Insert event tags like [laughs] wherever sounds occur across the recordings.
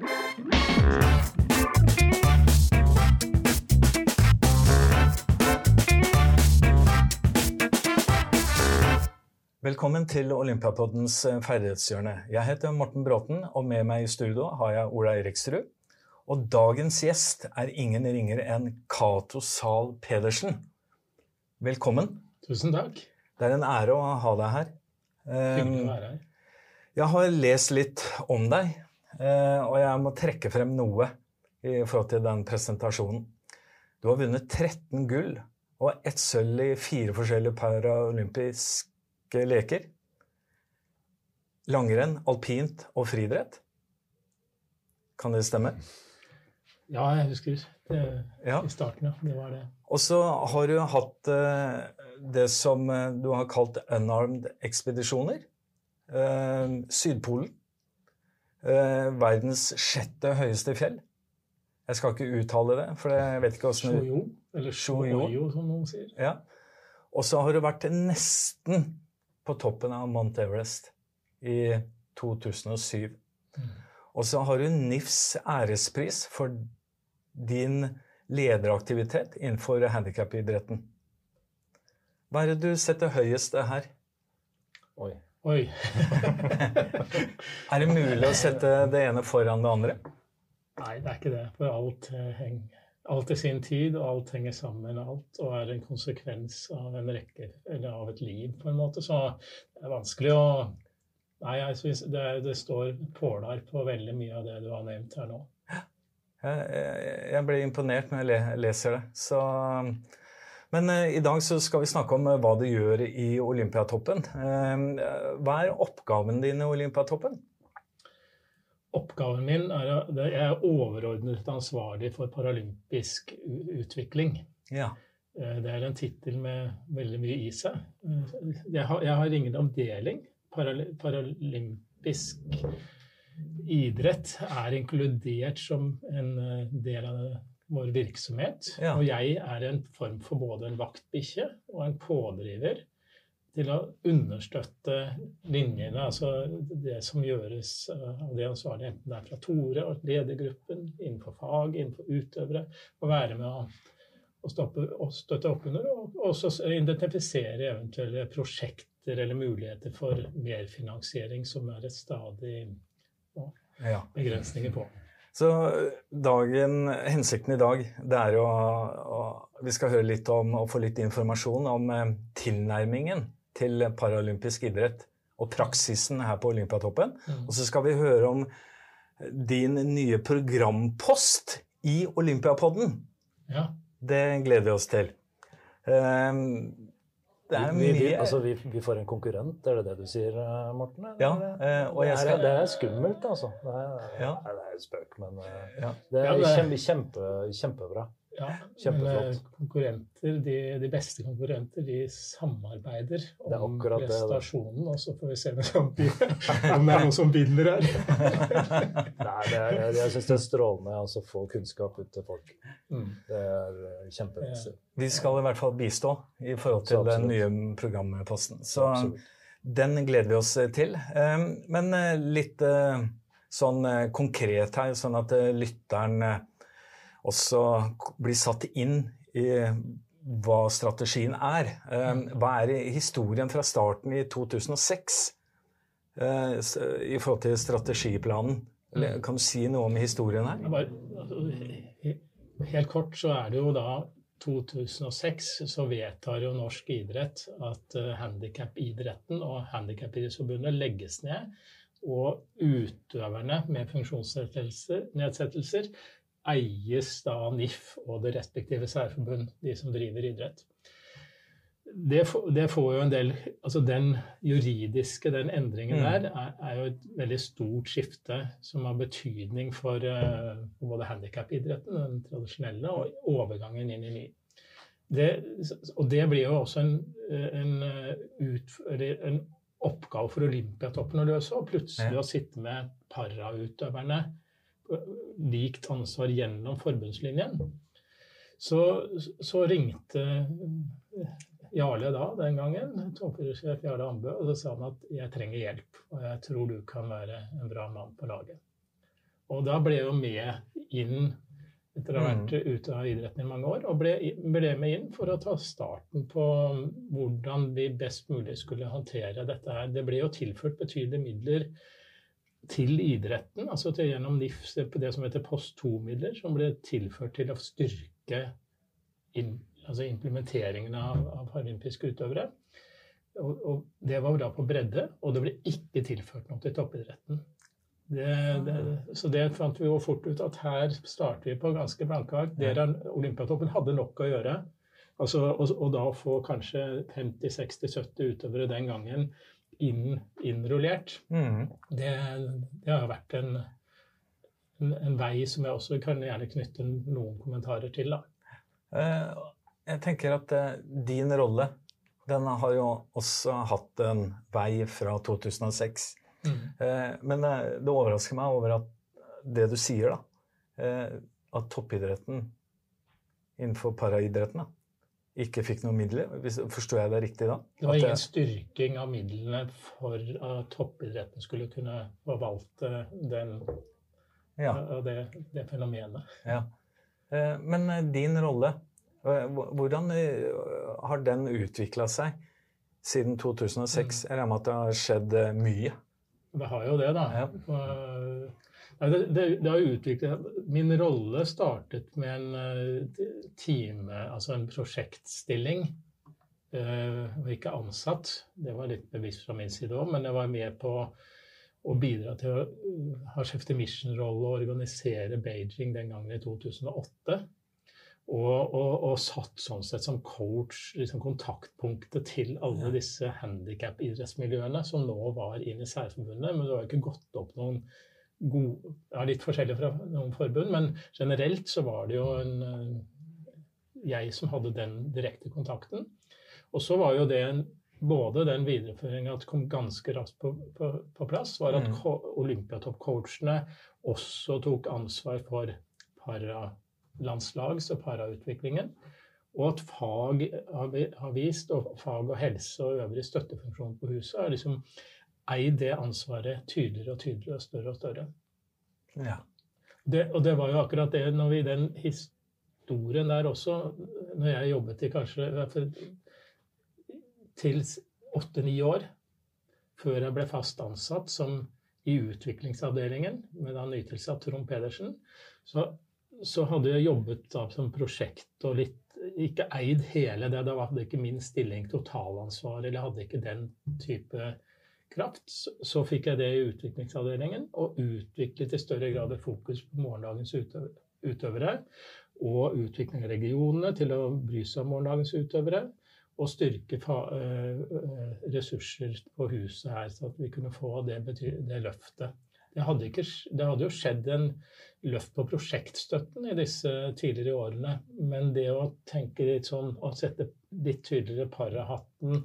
Velkommen til Olympiapoddens eh, ferdighetshjørne. Jeg heter Morten Bråten, og med meg i studio har jeg Ola Eriksrud. Og dagens gjest er ingen ringere enn Cato Zahl Pedersen. Velkommen. Tusen takk. Det er en ære å ha deg her. Hyggelig å være her. Jeg har lest litt om deg, eh, og jeg må trekke frem noe i forhold til den presentasjonen. Du har vunnet 13 gull og ett sølv i fire forskjellige paralympiske leker. Langrenn, alpint og friidrett. Kan det stemme? Ja, jeg husker det Ja. i starten. ja. Det var det. Og så har du hatt eh, det som eh, du har kalt unarmed ekspedisjoner. Eh, Sydpolen. Eh, verdens sjette høyeste fjell. Jeg skal ikke uttale det, for jeg vet ikke åssen Shoyo, eller Shoyo. Som noen sier. Ja. Og så har du vært nesten på toppen av Mount Everest i 2007. Og så har du NIFs ærespris for din lederaktivitet innenfor handikapidretten. Hva er det du setter høyest her? Oi. Oi. [laughs] Er det mulig å sette det ene foran det andre? Nei, det er ikke det. For alt, eh, heng, alt i sin tid, og alt henger sammen med alt, og er en konsekvens av en rekke, eller av et liv, på en måte. Så det er vanskelig å Nei, jeg synes det, det står pålar på veldig mye av det du har nevnt her nå. Jeg, jeg, jeg blir imponert når jeg leser det. Så, men eh, i dag så skal vi snakke om eh, hva du gjør i Olympiatoppen. Eh, hva er oppgaven din i Olympiatoppen? Oppgaven min er at Jeg er overordnet ansvarlig for paralympisk utvikling. Ja. Det er en tittel med veldig mye i seg. Jeg har, jeg har ingen omdeling. Paralympisk idrett er inkludert som en del av vår virksomhet. Ja. Og jeg er en form for både en vaktbikkje og en pådriver til å understøtte linjene, altså det som gjøres eh, av det ansvarlige, enten det er fra Tore og ledergruppen, innenfor fag, innenfor utøvere, og være med å å stoppe, og støtte opp under, og også identifisere eventuelle prosjekter eller muligheter for merfinansiering, som er et stadig ja. begrensninger på. Så dagen, hensikten i dag det er jo å Vi skal høre litt om og få litt informasjon om eh, tilnærmingen til paralympisk idrett og praksisen her på Olympiatoppen. Og så skal vi høre om din nye programpost i Olympiapodden. Ja. Det gleder vi oss til. Eh, Det er vi, vi, altså, vi, vi får en konkurrent, er det det du sier, eh, Morten? eller? Ja, eh, og jeg det, er, det er skummelt, altså. Det er, Ja. Det er en spøk, men eh, Ja. det Ja, er er- kjempe, kjempebra. Ja, men Kjempeflott. eh, konkurrenter, de, de beste konkurrenter de samarbeider er om prestasjonen, og så får vi se om, de, om det er noen som binder her. [laughs] Nei, det er, jeg jeg syns det er strålende altså, å få kunnskap ut til folk. Mm. Det er eh, kjempemessig. Vi skal i hvert fall bistå i forhold til den nye programposten. Så Absolutt. den gleder vi oss til. Men eh, litt sånn konkret her, sånn at lytteren også blir satt inn i hva strategien er. Eh, Hva er historien fra starten i 2006 eh, i forhold til strategiplanen? Kan du si noe om historien her? Bare, altså, helt kort så er det jo da 2006 så vedtar jo norsk idrett at uh, handikapidretten og Handikapidrettsforbundet legges ned. Og utøverne med funksjonsnedsettelser nedsettelser eies da av NIF og det respektive særforbund, de som driver idrett. Det, det får jo en del Altså den juridiske, den endringen Mm. der, er, er jo et veldig stort skifte som har betydning for, uh, både handikapidretten, den tradisjonelle, og overgangen inn i ny. Det, og det blir jo også en, en, ut, en oppgave for Olympiatoppen å løse, og plutselig å sitte med parautøverne likt ansvar gjennom forbundslinjen. Så, så ringte Jarle da, den gangen, toppidrettssjef Jarle Ambø, og så sa han at jeg trenger hjelp, og jeg tror du kan være en bra mann på laget. og da ble jeg jo med inn etter å ha vært Mm. ute av idretten i mange år, og ble, ble med inn for å ta starten på hvordan vi best mulig skulle håndtere dette her. Det ble jo tilført betydelige midler til idretten, altså til gjennom NIF, det som heter post 2-midler, som ble tilført til å styrke in, altså implementeringen av, av paralympiske utøvere. Og, og det var da på bredde, og det ble ikke tilført noe til toppidretten. Det, det, så det fant vi jo fort ut at her starter vi på ganske blanke ark. Dere, Olympiatoppen hadde nok å gjøre. Altså, og, og da få kanskje 50-60-70 utøvere den gangen inn, innrullert, Mm. det, det har vært en, en, en vei som jeg også kan gjerne knytte noen kommentarer til. da. Eh, Jeg tenker at eh, din rolle, den har jo også hatt en vei fra 2006. Mm. Men eh, det overrasker meg over at det du sier, da, at toppidretten innenfor paraidretten da, ikke fikk noen midler. Forstår jeg det riktig da? Det var ingen styrking av midlene for at toppidretten skulle kunne forvalte den, ja, av det, det fenomenet. ja. Eh, Men eh, din rolle, eh, hvordan eh, har den utvikla seg siden 2006? Jeg regner med at det har skjedd eh, mye. Det har jo det, da. Ja. Det, det, det har utviklet Min rolle startet med en eh, time, altså en prosjektstilling. Jeg og ikke ansatt. Det var litt bevisst fra min side òg, men jeg var med på å bidra til å uh, ha Chef Mission-rolle og organisere Beijing den gangen i 2008. Og, og, og satt sånn sett som coach, liksom kontaktpunktet til alle disse handikap-idrettsmiljøene som nå var inn i særforbundet. Men det var ikke gått opp noen gode ja, Litt forskjellig fra noen forbund, men generelt så var det jo en eh, jeg som hadde den direkte kontakten. Og så var jo det en, både den videreføringa at kom ganske raskt på, på, på plass, var at Mm. Olympiatoppcoachene også tok ansvar for paralandslags- og parautviklingen. Og at fag har har vist, og fag og helse og øvrig støttefunksjon på huset, har liksom eid det ansvaret tydeligere og tydeligere og større og større. Ja. Det, og det var jo akkurat det når vi den historien der også, når jeg jobbet i kanskje til åtte-ni år, før jeg ble fast ansatt som i utviklingsavdelingen med da nytilsatt Trond Pedersen, så, så hadde jeg jobbet da som prosjekt og litt ikke eid hele det. Da hadde ikke min stilling totalansvar, eller hadde ikke den type kraft. Så, fikk jeg det i utviklingsavdelingen, og utviklet i større grad et fokus på morgendagens utøvere. Og utvikling av regionene til å bry seg om morgendagens utøvere. Og styrke øh, øh, ressurser på huset her, så at vi kunne få det, det løftet. Det hadde, ikke, det hadde jo skjedd en løft på prosjektstøtten i disse tidligere årene, men det å tenke litt sånn, å sette litt tydeligere parahatten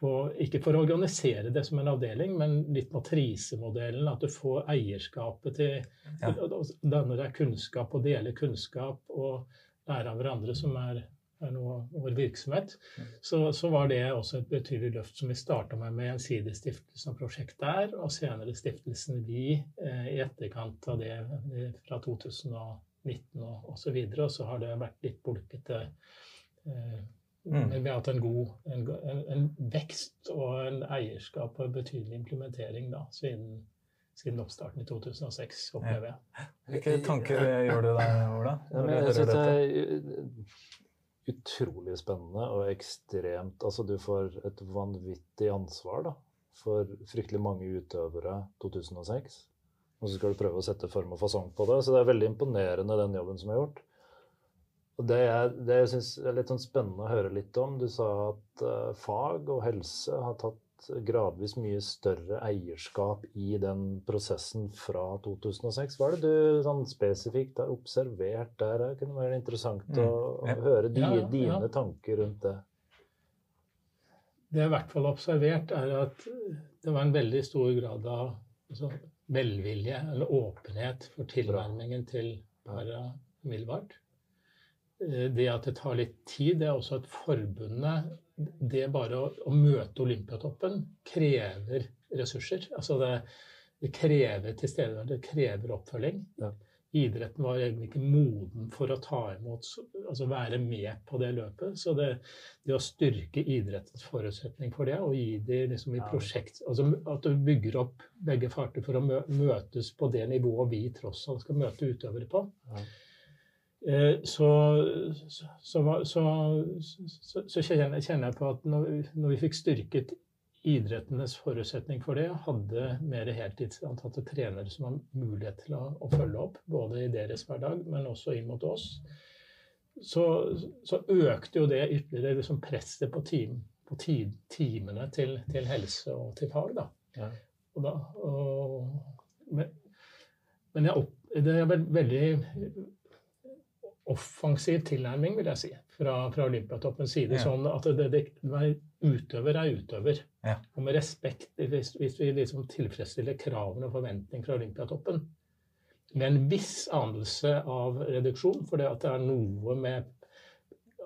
på, ikke for å organisere det som en avdeling, men litt matrisemodellen, at du får eierskapet til Ja. Danner danne deg kunnskap og deler kunnskap og lærer av hverandre, som er, er noe vår virksomhet, så, så var det også et betydelig løft som vi starta med med Gjensidigestiftelsen og prosjekt der, og senere stiftelsen Vi eh, i etterkant av det eh, fra 2019 og osv. Og, og så har det vært litt bulkete. Eh, Mm. Men vi har hatt en god en, en, vekst og en eierskap og en betydelig implementering da, siden, siden oppstarten i 2006, opplever jeg. Hvilke tanker gjør du deg, Ola? Ja, men jeg synes det er utrolig spennende og ekstremt Altså, du får et vanvittig ansvar da, for fryktelig mange utøvere 2006. Og så skal du prøve å sette form og fasong på det. Så det er veldig imponerende, den jobben som er gjort. Og det jeg, det jeg syns er litt sånn spennende å høre litt om Du sa at uh, fag og helse har tatt gradvis mye større eierskap i den prosessen fra 2006. Hva er det du sånn spesifikt har observert der? Det kunne være interessant å, å høre di, Ja, ja, ja. dine tanker rundt det. Det jeg i hvert fall har observert, er at det var en veldig stor grad av altså, velvilje eller åpenhet for tilnærmingen til para umiddelbart. Eh, Det at det tar litt tid, det er også at forbundet Det bare å, å møte Olympiatoppen krever ressurser. Altså det, det krever tilstedeværelse, det krever oppfølging. Ja. Idretten var egentlig ikke moden for å ta imot, altså være med på det løpet. Så det, det å styrke idrettens forutsetning for det, og gi det liksom i Ja. prosjekt altså At du bygger opp begge farter for å møtes på det nivået vi tross alt skal møte utøvere på. Ja. Eh, så, så, så, så, kjenner jeg på at når, vi- når vi fikk styrket idrettenes forutsetning for det, hadde mer heltidsantatte trenere som har mulighet til å, å følge opp, både i deres hverdag, men også inn mot oss, så, så økte jo det ytterligere liksom presset på, team, på tid, timene til, til helse og til fag. da. Ja. Og da og, men, men jeg opp, det er vel veldig offensiv tilnærming, vil jeg si, fra, fra Olympiatoppens side. Ja. Sånn at det, det, det, utøver er utøver. Ja. Og med respekt, hvis, hvis vi liksom tilfredsstiller kravene og forventning fra Olympiatoppen, med en viss anelse av reduksjon, for det at det er noe med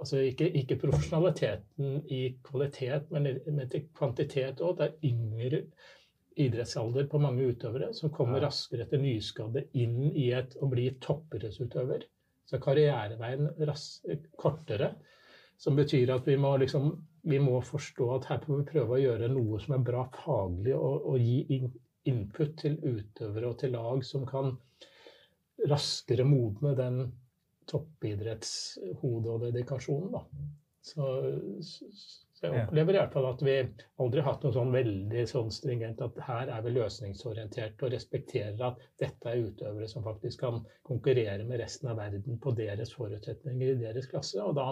altså ikke, ikke profesjonaliteten i kvalitet, men, men til kvantitet òg. Det er yngre idrettsalder på mange utøvere som kommer Ja. raskere etter nyskadde inn i et å bli toppidrettsutøver. Så karriereveien kortere. Som betyr at vi må, liksom, vi må forstå at her må vi prøve å gjøre noe som er bra faglig, og, og gi in, input til utøvere og til lag som kan raskere modne den toppidrettshodet og dedikasjonen. Da. Så jeg opplever i hvert fall at vi aldri har hatt noe sånn veldig sånn stringent at her er vi løsningsorientert og respekterer at dette er utøvere som faktisk kan konkurrere med resten av verden på deres forutsetninger i deres klasse. Og da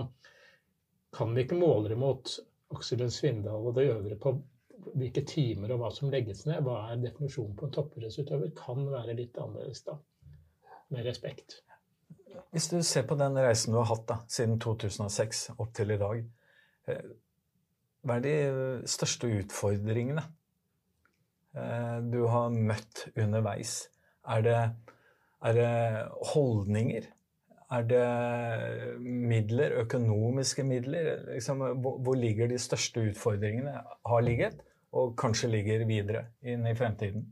kan vi ikke måle det mot Aksel Lund Svindal og det øvrige på hvilke timer og hva som legges ned. Hva er definisjonen på en toppidrettsutøver? Kan være litt annerledes da. Med respekt. Hvis du ser på den reisen du har hatt da, siden 2006 opp til i dag, eh, hva er de største utfordringene eh, du har møtt underveis? Er det, er det holdninger? Er det midler, økonomiske midler? Liksom, hvor, ligger de største utfordringene? Har ligget, og kanskje ligger videre inn i fremtiden?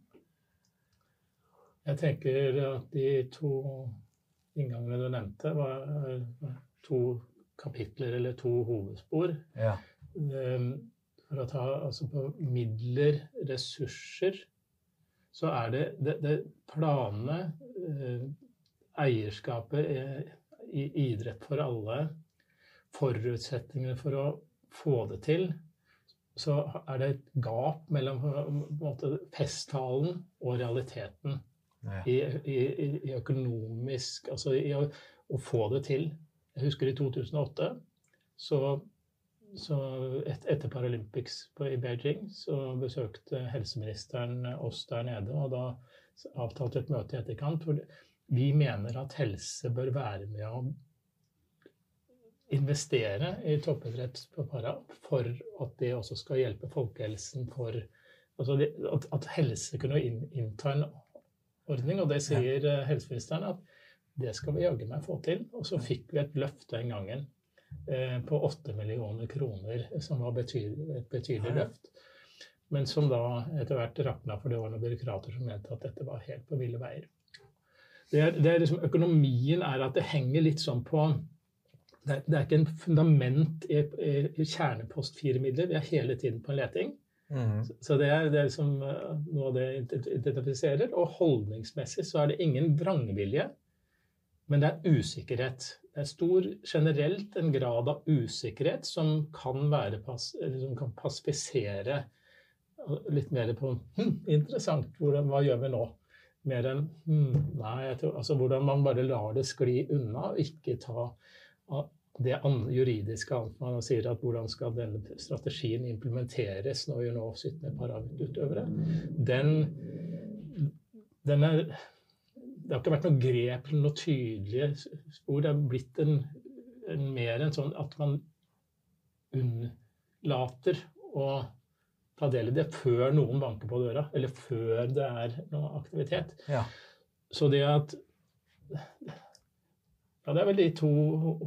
Jeg tenker at de to inngangene du nevnte, var eh, to kapitler eller to hovedspor. Ja. Ehm, For å ta altså på midler, ressurser, så er det, det, det planene, eh, eierskapet eh, i idrett for alle, forutsetningene for å få det til, så er det et gap mellom måte, festtalen og realiteten Ja. i, i- i økonomisk Altså i å, å få det til. Jeg husker i 2008, så, så et, etter Paralympics på, i Beijing, så besøkte helseministeren oss der nede, og da avtalte vi et møte i etterkant. For vi mener at helse bør være med å investere i toppidrett på para for at det også skal hjelpe folkehelsen for altså det, at, at helse kunne inn, innta en ordning, og det sier ja. helseministeren at det skal vi jaggu meg få til. Og så fikk vi et løft den gangen eh, på 8 millioner kroner, som var betydelig, et betydelig løft. Men som da etter hvert rakna, for det var noen byråkrater som mente at dette var helt på ville veier. Det er, det er liksom, økonomien er at det henger litt sånn på det er, det er ikke en fundament i, i, i kjernepost fire-midler. Vi er hele tiden på en leting. Mm. Så det er det er liksom noe av det identifiserer. Og holdningsmessig så er det ingen vrangvilje, men det er usikkerhet. Det er stor generelt en grad av usikkerhet som kan, være som kan passifisere litt mer på hm, interessant, hvordan, hva gjør vi nå? Mer enn hm, nei, tror, altså hvordan man bare lar det skli unna og ikke ta det juridiske annet man sier at hvordan skal denne strategien implementeres når vi nå sitter med parautøvere, den, den er Det har ikke vært noe grep eller noe tydelige spor. Det er blitt en, en mer en sånn at man unnlater å ta del i det før noen banker på døra, eller før det er noe aktivitet. Ja. Så det at Ja, det er vel de to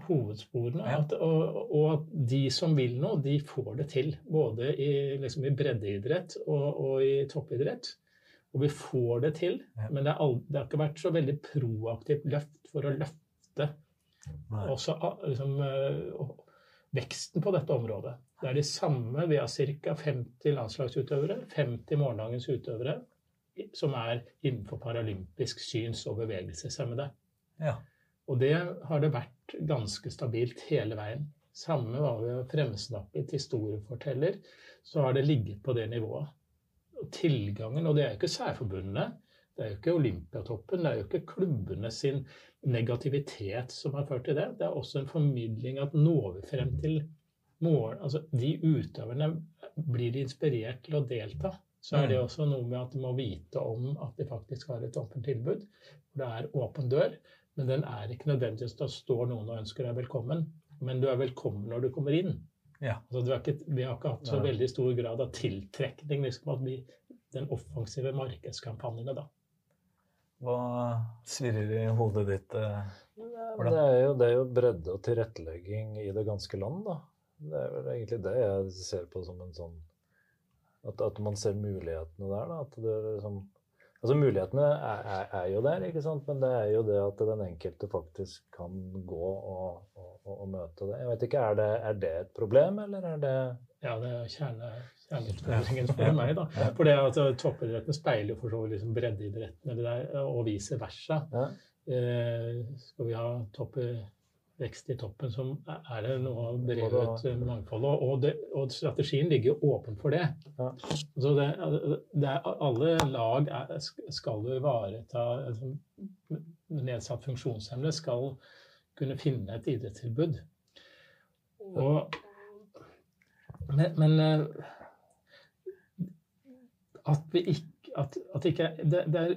hovedsporene. Ja. At, og, og at de som vil noe, de får det til. Både i, liksom i breddeidrett og, og i toppidrett. Og vi får det til, Ja. men det, er aldri, det har ikke vært så veldig proaktivt løft for å løfte også liksom, eh, veksten på dette området. Det er de samme. Vi har ca. 50 landslagsutøvere, 50 morgendagens utøvere, som er innenfor paralympisk syns- og bevegelseshemmede. Ja. Og det har det vært ganske stabilt hele veien. Samme hva vi fremsnakket historieforteller, så har det ligget på det nivået. Tilgangen, og det er jo ikke særforbundene, det er jo ikke Olympiatoppen, det er jo ikke klubbene sin negativitet som har ført til det. Det er også en formidling at når vi frem til mål Altså de utøverne blir inspirert til å delta. Så er det Mm. også noe med at de må vite om at de faktisk har et åpent tilbud. Det er åpen dør, men den er ikke nødvendigvis da står noen og ønsker deg velkommen. Men du er velkommen når du kommer inn. Ja. Altså, vi, har ikke, vi har ikke hatt så veldig stor grad av tiltrekning liksom, at vi, den offensive markedskampanjene, da. Hva svirrer i hodet ditt? eh? Det er, jo, det er jo bredde og tilrettelegging i det ganske land, da. Det er vel egentlig det jeg ser på som en sånn At, at man ser mulighetene der, da. At det er liksom Altså Mulighetene er, er, er jo der, ikke sant? men det er jo det at den enkelte faktisk kan gå og, og, og, møte det. Jeg vet ikke, er det, er det et problem, eller er det Ja, det er kjerne, kjerneutfordringen for meg. da. For det at uh, toppidretten speiler jo for så vidt liksom breddeidretten, og vice versa. ja? Eh, skal vi ha topp, vekst i toppen, som er det noe å drevet eh, mangfoldet. Og, det, og strategien ligger jo åpen for det. Ja. Så det, det er, alle lag er, skal jo ivareta altså, Nedsatt funksjonshemmede skal kunne finne et idrettstilbud. Og, men, men eh, at vi ikke at, at ikke, det, det er,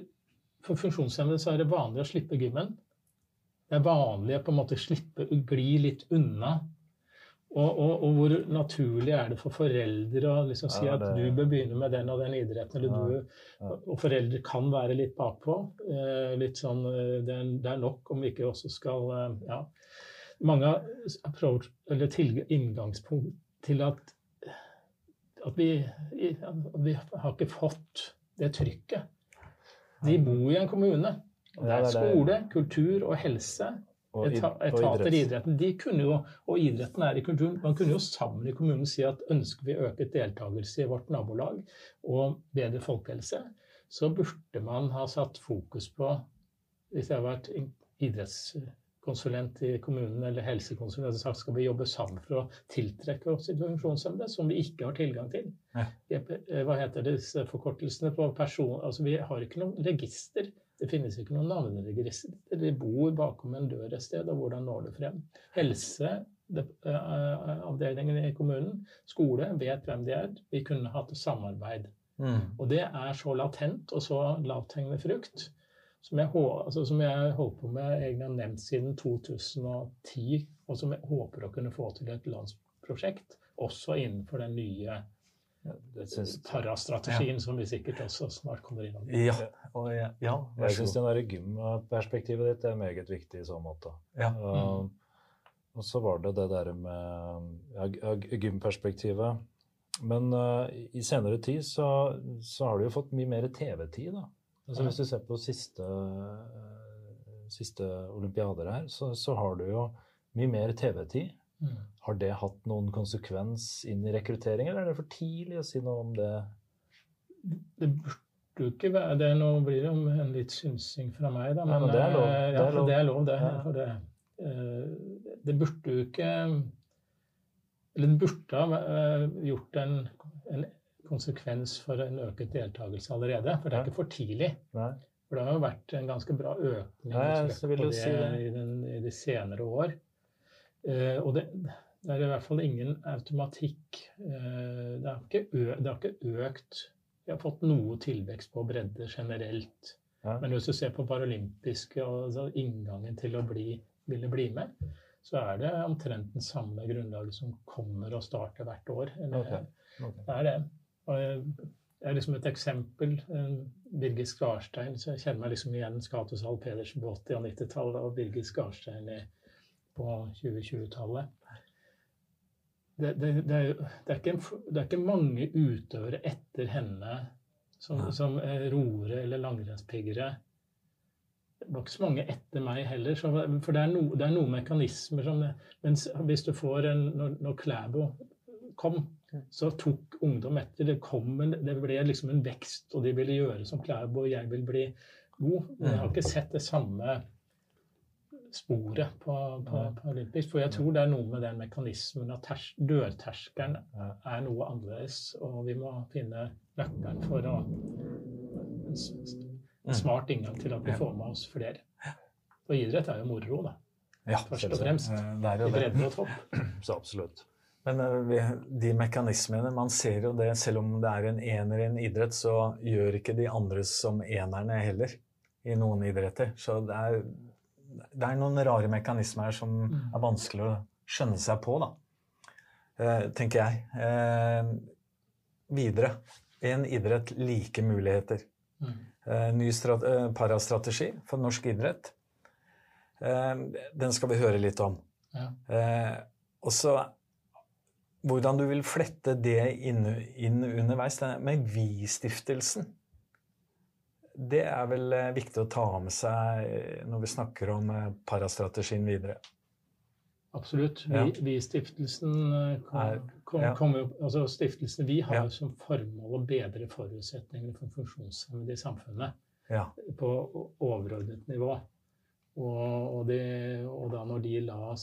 For funksjonshemmede så er det vanlig å slippe gymmen. Det er vanlig å på en måte slippe å gli litt unna. Og, og, og hvor naturlig er det for foreldre å liksom si Ja, at du bør begynne med den og den idretten, eller Ja, du, ja. Og foreldre kan være litt bakpå. Eh, litt sånn eh, det er, det er nok om vi ikke også skal eh, Ja. Mange approach, eller inngangspunkt til at, at vi, at vi har ikke fått det trykket. De bor i en kommune. Det er skole, kultur og helse. Etater i idretten. De kunne jo, og idretten er i kulturen. Man kunne jo sammen i kommunen si at ønsker vi øket deltakelse i vårt nabolag og bedre folkehelse, så burde man ha satt fokus på Hvis jeg har vært idrettskonsulent i kommunen eller helsekonsulent hadde sagt skal vi jobbe sammen for å tiltrekke oss funksjonshemmede som vi ikke har tilgang til. Eh, Hva heter disse forkortelsene på person... Altså vi har ikke noe register. Det finnes ikke noen navneregister. De bor bakom en dør et sted, og hvordan når du frem? Helse, det, eh, avdelingen i kommunen, skole, vet hvem de er. Vi kunne hatt samarbeid. Mm. Og det er så latent og så lavthengende frukt som jeg, altså, som jeg holdt på med egentlig har nevnt siden 2010, og som jeg håper å kunne få til et landsprosjekt, også innenfor den nye det syns- Parastrategien, som vi sikkert også snart kommer innom. Ja. Og ja, ja, Jeg syns gymperspektivet ditt er meget viktig i så måte. Ja. Uh, og så var det det der med ja, ja, gymperspektivet. Men uh, i senere tid så, så har du jo fått mye mer TV-tid, da. Altså, Ja. Hvis du ser på siste, uh, siste olympiader her, så, så har du jo mye mer TV-tid. Mm. Har det hatt noen konsekvens inn i rekruttering, eller er det for tidlig å si noe om det? Det burde jo ikke være det. Nå blir det jo en litt synsing fra meg, da. Ja, Men, men det er lov. eh, Det Ja, for det er lov, det. Ja. For det, eh, det burde jo ikke Eller det burde ha eh, gjort en, en konsekvens for en øket deltakelse allerede. For det er ikke for tidlig. Nei? For det har jo vært en ganske bra økning Ja, i jeg trøkk vil på det, si det. I, den, i de senere år. Uh, og det, det er i hvert fall ingen automatikk. Eh, det, har ikke økt Vi har fått noe tilvekst på bredde generelt. Ja. Men hvis du ser på paralympiske altså inngangen til å bli, ville bli med, så er det omtrent den samme grunnlaget som kommer og starter hvert år. Eller, Okay. ok. Det er det. Og det er liksom et eksempel. eh, Birgit Skarstein. så Jeg kjenner meg liksom igjen Skatus Hall Pedersen på 80- og 90-tallet og Birgit Skarstein på 2020-tallet. Det, det, det, er, det, ikke det er ikke mange utøvere etter henne som, som eh, roere eller langrennspiggere. Det var ikke så mange etter meg heller. Så, for det er, no, det er noen mekanismer som det, Mens hvis du får en Når, når Klæbo kom, så tok ungdom etter. Det, kom en, det ble liksom en vekst, og de ville gjøre som Klæbo, og jeg vil bli god. Men jeg har ikke sett det samme sporet på, på, på olympisk. For jeg tror det er noe med den mekanismen at ters, dørterskelen er noe annerledes, og vi må finne nøkkelen for å en, en smart inngang til at vi får med oss flere. Og idrett er jo moro, da. Ja, Først og fremst. Eh, Det er I jo det. bredde og topp. [clears throat] Så absolutt. Men eh, de mekanismene, man ser jo det, selv om det er en ener i en idrett, så gjør ikke de andre som enerne heller i noen idretter. Så det er, det er noen rare mekanismer som Mm. er vanskelig å skjønne seg på, da. Eh, tenker jeg. Eh, videre. En idrett, like muligheter. Mm. Eh, ny parastrategi for norsk idrett. Den skal vi høre litt om. Og så hvordan du vil flette det inn underveis med Vi-stiftelsen. Det er vel eh, viktig å ta med seg eh, når vi snakker om eh, parastrategien videre. Absolutt. Vi, Ja. vi stiftelsen eh, kom, kom, ja. kom altså stiftelsen Vi har Ja. jo som formål å bedre forutsetningene for funksjonshemmede i samfunnet Ja. på overordnet nivå. Og, og, det, og da når de la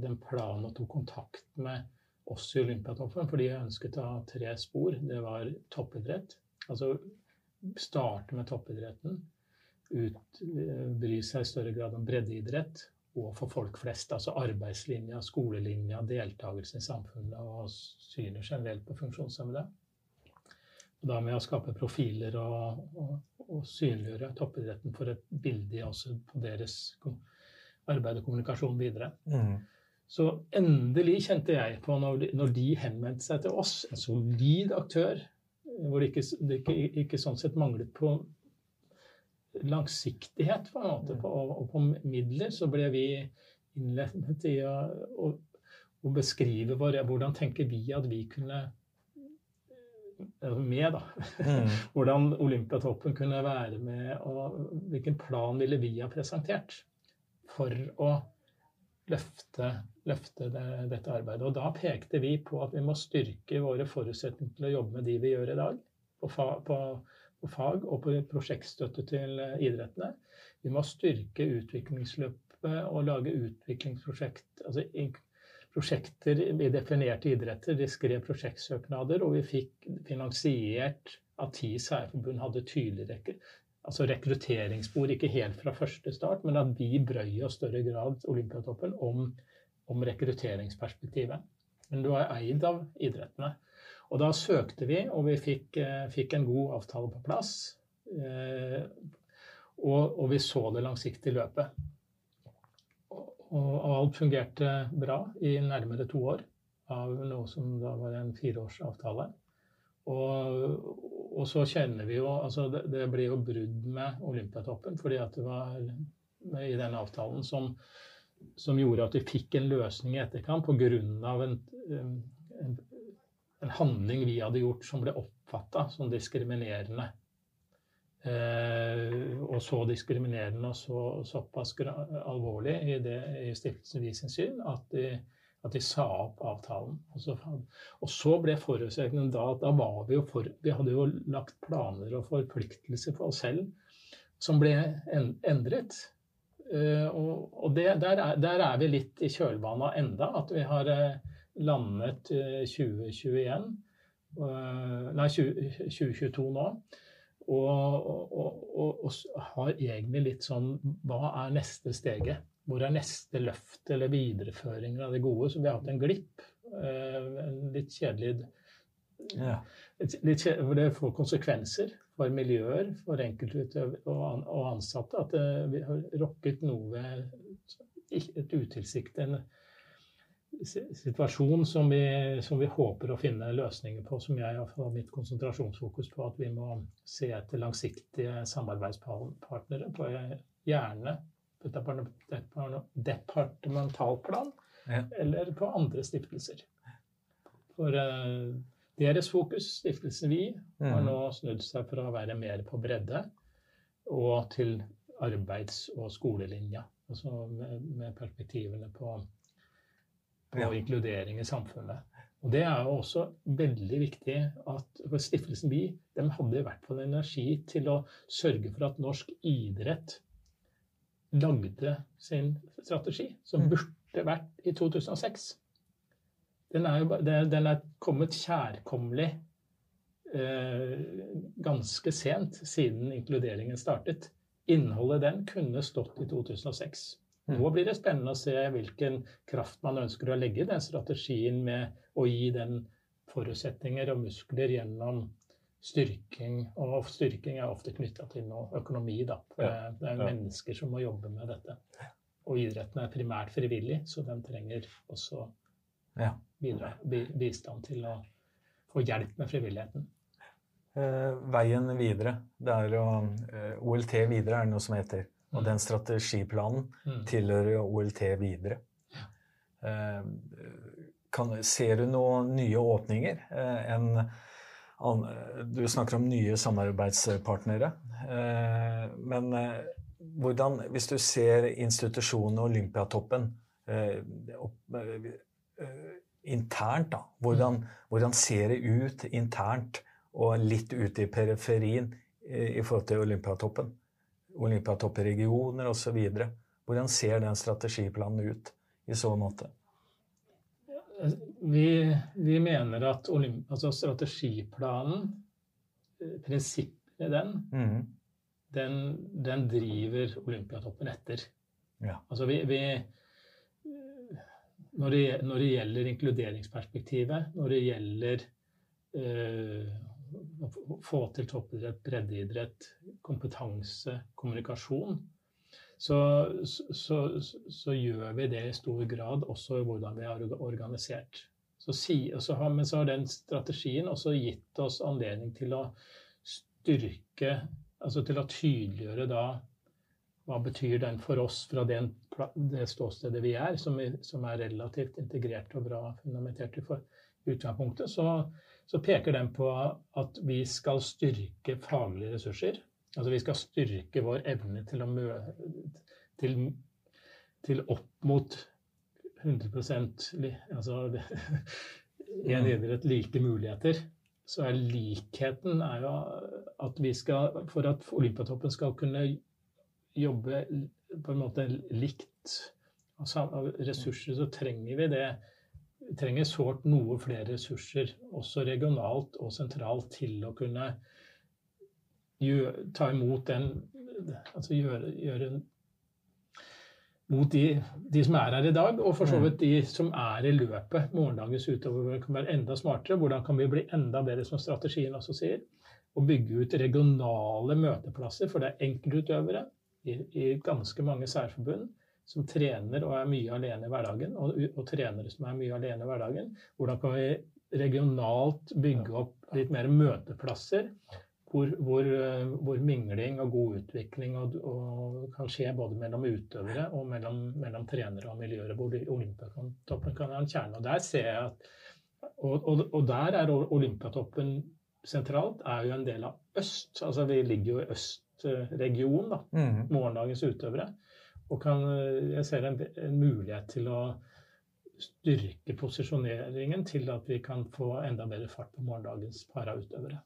den planen og tok kontakt med oss i Olympiatoppen, for de ønsket å ha tre spor, det var toppidrett. Altså starte med toppidretten, ut, eh, bry seg i større grad om breddeidrett, og for folk flest. Altså arbeidslinja, skolelinja, deltakelse i samfunnet og synet generelt på funksjonshemmede. Og da med å skape profiler og, og, og synliggjøre toppidretten for et bilde også på deres arbeid og kommunikasjon videre. Mm. Så endelig kjente jeg på, når de, når de henvendte seg til oss, en solid aktør, hvor det ikke, det ikke, ikke sånn sett manglet på langsiktighet på en måte, på, og, og på midler, så ble vi innlemmet i å, å, å beskrive vår, hvordan tenker vi at vi kunne eh, med, da. Mm. [laughs] Hvordan Olympiatoppen kunne være med, og hvilken plan ville vi ha presentert for å løfte, løfte det, dette arbeidet. Og da pekte vi på at vi må styrke våre forutsetninger til å jobbe med de vi gjør i dag, på, fa, på, på fag og på prosjektstøtte til eh, idrettene. Vi må styrke utviklingsløpet og lage utviklingsprosjekt, altså prosjekter vi definerte idretter. De skrev prosjektsøknader, og vi fikk finansiert at ti særforbund hadde tydelig rekke, altså rekrutteringsspor, ikke helt fra første start, men at vi brøy oss større grad Olympiatoppen om, om rekrutteringsperspektivet. Men du er eid av idrettene. Og da søkte vi, og vi fikk, eh, fikk en god avtale på plass. Eh, og, og vi så det langsiktige løpet. Og, og alt fungerte bra i nærmere to år av noe som da var en fireårsavtale. Og, og så kjenner vi jo altså det, det ble jo brudd med Olympiatoppen fordi at det var i den avtalen som, som gjorde at vi fikk en løsning i etterkant pga. En, en, en handling vi hadde gjort som ble oppfatta som diskriminerende. Eh, og så diskriminerende og så, såpass alvorlig i, det, i Stiftelsen Vi sin syn at de, at de sa opp avtalen. Og så, og så ble forutsetningen da at da var vi jo for Vi hadde jo lagt planer og forpliktelser for oss selv som ble endret. Eh, og det, der, er, der er vi litt i kjølvannet enda, at vi har eh, landet eh, 2021 eh, Nei, 2022 nå. Og, og, og, og har egentlig litt sånn Hva er neste steget? Hvor er neste løft eller videreføring av det gode? Så vi har hatt en glipp. En litt kjedelig Ja. litt, litt det får konsekvenser for miljøer, for enkeltutøvere og, an- og ansatte. At eh, vi har rokket noe ved et utilsiktet situasjon som vi, som vi håper å finne løsninger på, som jeg har fått mitt konsentrasjonsfokus på. At vi må se etter langsiktige samarbeidspartnere, på eh, gjerne på depart- depart- departementalplan Ja. eller på andre stiftelser. For, eh, deres fokus, Stiftelsen Vi, har Mm. nå snudd seg fra å være mer på bredde og til arbeids- og skolelinja. Altså med, med perspektivene på, på Ja. inkludering i samfunnet. Og det er jo også veldig viktig at for Stiftelsen Vi de hadde i hvert fall energi til å sørge for at norsk idrett lagde sin strategi, som Mm. burde vært i 2006. Den er, jo, den er kommet kjærkommelig eh, ganske sent siden inkluderingen startet. Innholdet den kunne stått i 2006. Mm. Nå blir det spennende å se hvilken kraft man ønsker å legge i den strategien med å gi den forutsetninger og muskler gjennom styrking. Og styrking er ofte knytta til noe økonomi, da. For Ja, det er ja. mennesker som må jobbe med dette. Og idretten er primært frivillig, så den trenger også Ja. bidra, bi, bistand til å få hjelp med frivilligheten. Eh, veien videre. Det er jo eh, OLT videre er det noe som heter. Og Mm. den strategiplanen Mm. tilhører OLT videre. Eh, kan, ser du noen nye åpninger? Eh, en, an, du snakker om nye samarbeidspartnere. Eh, men hvordan, hvis du ser institusjonen Olympiatoppen eh, internt, da, hvordan, hvordan ser det ut internt og litt ute i periferien eh, i forhold til Olympiatoppen? Olympiatoppregioner osv. Hvordan ser den strategiplanen ut i så måte? Vi, vi mener at olymp, altså strategiplanen, eh, prinsippene i den, mm. den, den driver Olympiatoppen etter. Ja. Altså vi, vi når, det, når det gjelder inkluderingsperspektivet, når det gjelder eh, å få- til toppidrett, breddeidrett, kompetanse, kommunikasjon, så, så, så, gjør vi det i stor grad også i hvordan vi er organisert. Så si, så har, men så har den strategien også gitt oss anledning til å styrke Altså til å tydeliggjøre da hva betyr den for oss fra den, det ståstedet vi er, som, er, som er relativt integrert og bra fundamentert i utgangspunktet, så, så peker den på at vi skal styrke faglige ressurser. Altså vi skal styrke vår evne til å mø... Til, til opp mot 100% li, altså [laughs] en idrett like muligheter. Så er likheten er jo at vi skal For at Olympiatoppen skal kunne jobbe på en måte likt av av ressurser, så trenger vi det. Vi trenger sårt noe flere ressurser, også regionalt og sentralt, til å kunne gjøre, ta imot den Altså gjøre, gjøre mot de, de som er her i dag, og for så vidt de som er i løpet. Morgendagens utover kan være enda smartere. Hvordan kan vi bli enda bedre, som strategien også sier? Og bygge ut regionale møteplasser, for det er enkeltutøvere i, i ganske mange særforbund som trener og er mye alene i hverdagen, og, og trenere som er mye alene i hverdagen. Hvordan kan vi regionalt bygge opp litt mer møteplasser hvor, hvor, eh, hvor mingling og god utvikling og, og kan skje både mellom utøvere og mellom, mellom trenere og miljøer, hvor Olympiatoppen kan ha en kjerne. Og der ser jeg at og, og, og der er Olympiatoppen sentralt, er jo en del av øst. Altså vi ligger jo i østregion, da mm. morgendagens utøvere. Og kan, eh, jeg ser en, en mulighet til å styrke posisjoneringen til at vi kan få enda bedre fart på morgendagens parautøvere.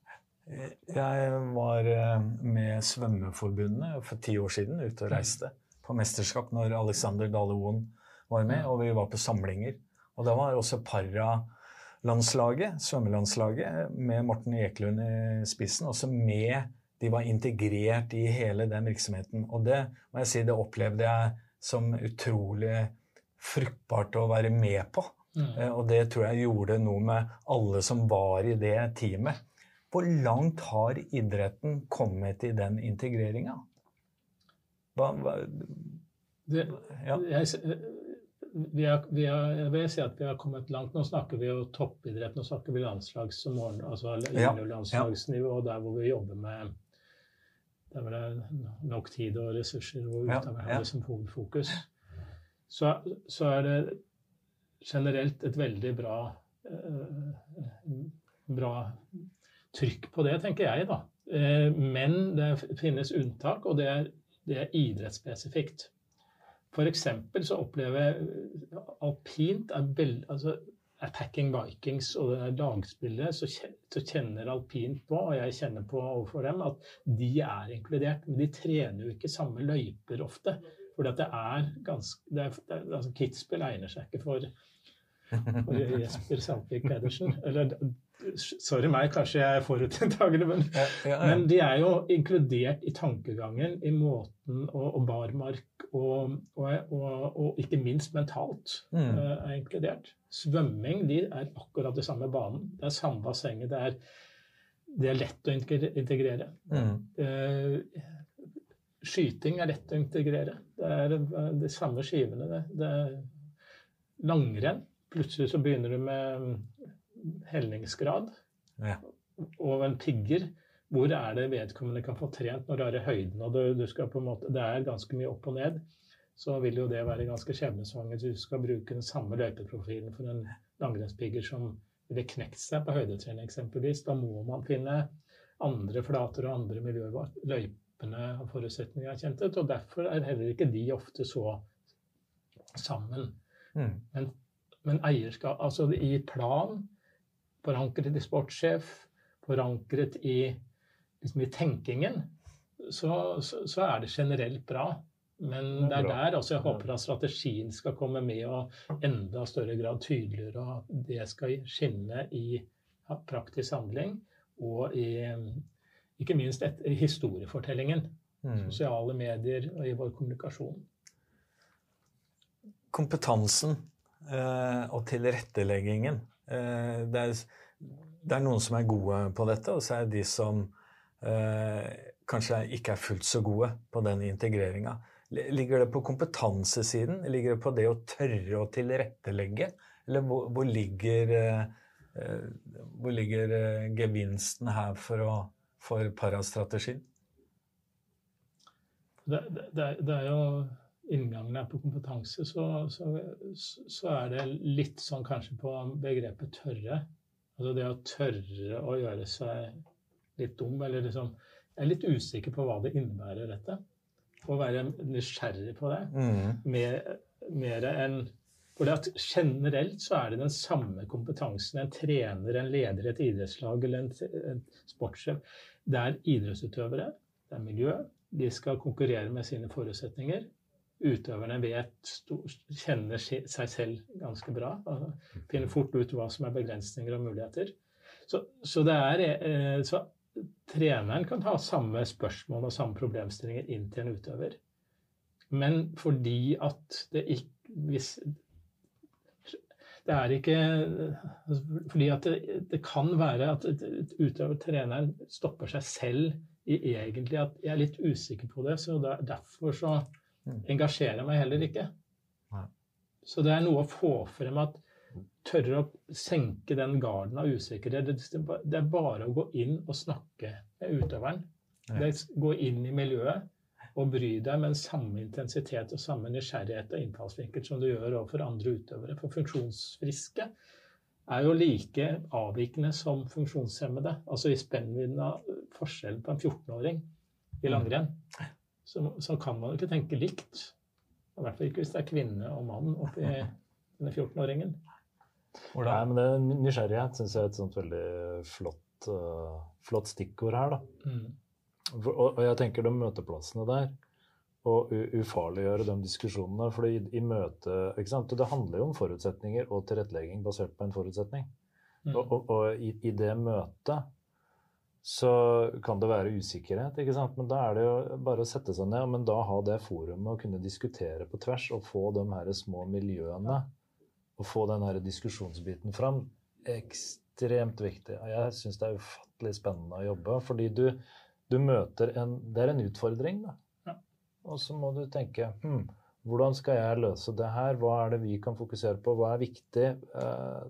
Jeg var eh, med Svømmeforbundet for ti år siden ute og reiste på mesterskap når Alexander Dale Oen var med, og vi var på samlinger. Og da var også paralandslaget, svømmelandslaget, med Morten Ekelund i spissen, også med De var integrert i hele den virksomheten. Og det må jeg si, det opplevde jeg som utrolig fruktbart å være med på. Eh, Og det tror jeg gjorde noe med alle som var i det teamet. Hvor langt har idretten kommet i den integreringa? Hva, hva, Det, ja. jeg, vi har, vi har, jeg vil si at vi har kommet langt. Nå snakker vi jo toppidrett, nå snakker vi landslags- altså morgen, ja. Ja, der hvor vi jobber med Der hvor det er nok tid og ressurser hvor Ja, ja. som hovedfokus. Så, så er det generelt et veldig bra eh, bra trykk på det, tenker jeg, da. Eh, men det finnes unntak, og det er, det er idrettsspesifikt. F.eks. så opplever jeg alpint er veldig altså, Attacking Vikings og det lagspillet, så, så kjenner alpint på, og jeg kjenner på overfor dem, at de er inkludert. Men de trener jo ikke samme løyper ofte. For det er ganske det er, det er, altså Kitzbühel egner seg ikke for, for [laughs] Jesper Sandvik Pedersen. Eller Sorry meg, kanskje jeg er forutinntakende, [laughs] men, ja, ja, ja. men de er jo inkludert i tankegangen, i måten og, og barmark og, og, og, ikke minst mentalt mm. uh, er inkludert. Svømming de er akkurat det samme banen. Det er samme bassenget. Det det er lett å integrere. Mm. Uh, skyting er lett å integrere. Det er uh, de samme skivene. Det, det er langrenn. Plutselig så begynner du med helningsgrad ja. og en pigger. Hvor er det vedkommende kan få trent når det er i høyden? og du, du skal på en måte, Det er ganske mye opp og ned. Så vil jo det være ganske skjebnesvangert hvis du skal bruke den samme løypeprofilen for en langrennspigger som ville knekt seg på høydetrening eksempelvis. Da må man finne andre flater og andre miljøer. Løypene og forutsetninger er kjent ut, og derfor er heller ikke de ofte så sammen. Mm. Men, men eierskap Altså i plan forankret i sportssjef, forankret i, liksom i tenkingen, så, så, så, er det generelt bra. Men det er der også jeg håper at strategien skal komme med og enda større grad tydeligere, og at det skal skinne i praktisk handling og i, ikke minst et, i historiefortellingen. Mm. Sosiale medier og i vår kommunikasjon. Kompetansen eh, og tilretteleggingen det er, det er, noen som er gode på dette, og så er det de som eh, kanskje ikke er fullt så gode på den integreringa. Ligger det på kompetansesiden? Ligger det på det å tørre å tilrettelegge? Eller hvor, hvor ligger, eh, hvor ligger gevinsten her for, å, for parastrategien? Det, det, det, er jo inngangen er på kompetanse, så, så, så, er det litt sånn kanskje på begrepet tørre. Altså det å tørre å gjøre seg litt dum, eller liksom Jeg er litt usikker på hva det innebærer, dette. Å være nysgjerrig på det. Mm. Mer, mer enn for at Generelt så er det den samme kompetansen en trener, en leder i et idrettslag eller en, en sportssjef. Det er idrettsutøvere, det er miljø. De skal konkurrere med sine forutsetninger utøverne vet, kjenner seg selv ganske bra. Finner fort ut hva som er begrensninger og muligheter. Så, så, er, eh, så treneren kan ha samme spørsmål og samme problemstillinger inn til en utøver. Men fordi at det ikke hvis, Det er ikke Fordi at det, det kan være at utøver, treneren, stopper seg selv i egentlig at jeg er litt usikker på det. Så derfor så. Engasjerer meg heller ikke. Så det er noe å få frem at tørre å senke den garden av usikkerhet. Det er bare å gå inn og snakke med utøveren. Det er gå inn i miljøet og bry deg med en samme intensitet og samme nysgjerrighet og innfallsvinkel som du gjør overfor andre utøvere. For funksjonsfriske er jo like avvikende som funksjonshemmede. Altså i spennvidden av forskjellen på en 14-åring i mm. langrenn så, så, kan man jo ikke tenke likt. I hvert fall ikke hvis det er kvinne og mann oppi [laughs] denne 14-åringen. Nei, men det Nysgjerrighet syns jeg er et sånt veldig flott, uh, flott stikkord her. da. Mm. Og, og, jeg tenker de møteplassene der, og ufarliggjøre de diskusjonene. For i, i møte, ikke sant? Det handler jo om forutsetninger og tilrettelegging basert på en forutsetning. Mm. Og, og, og i, i, det møtet så kan det være usikkerhet. ikke sant? Men da er det jo bare å sette seg ned men da ha det forumet og kunne diskutere på tvers og få de her små miljøene og få den her diskusjonsbiten fram. Ekstremt viktig. Jeg syns det er ufattelig spennende å jobbe. Fordi du, du møter en Det er en utfordring, da. Ja. Og så må du tenke hm, hvordan skal jeg løse det her? Hva er det vi kan fokusere på? Hva er viktig? Eh,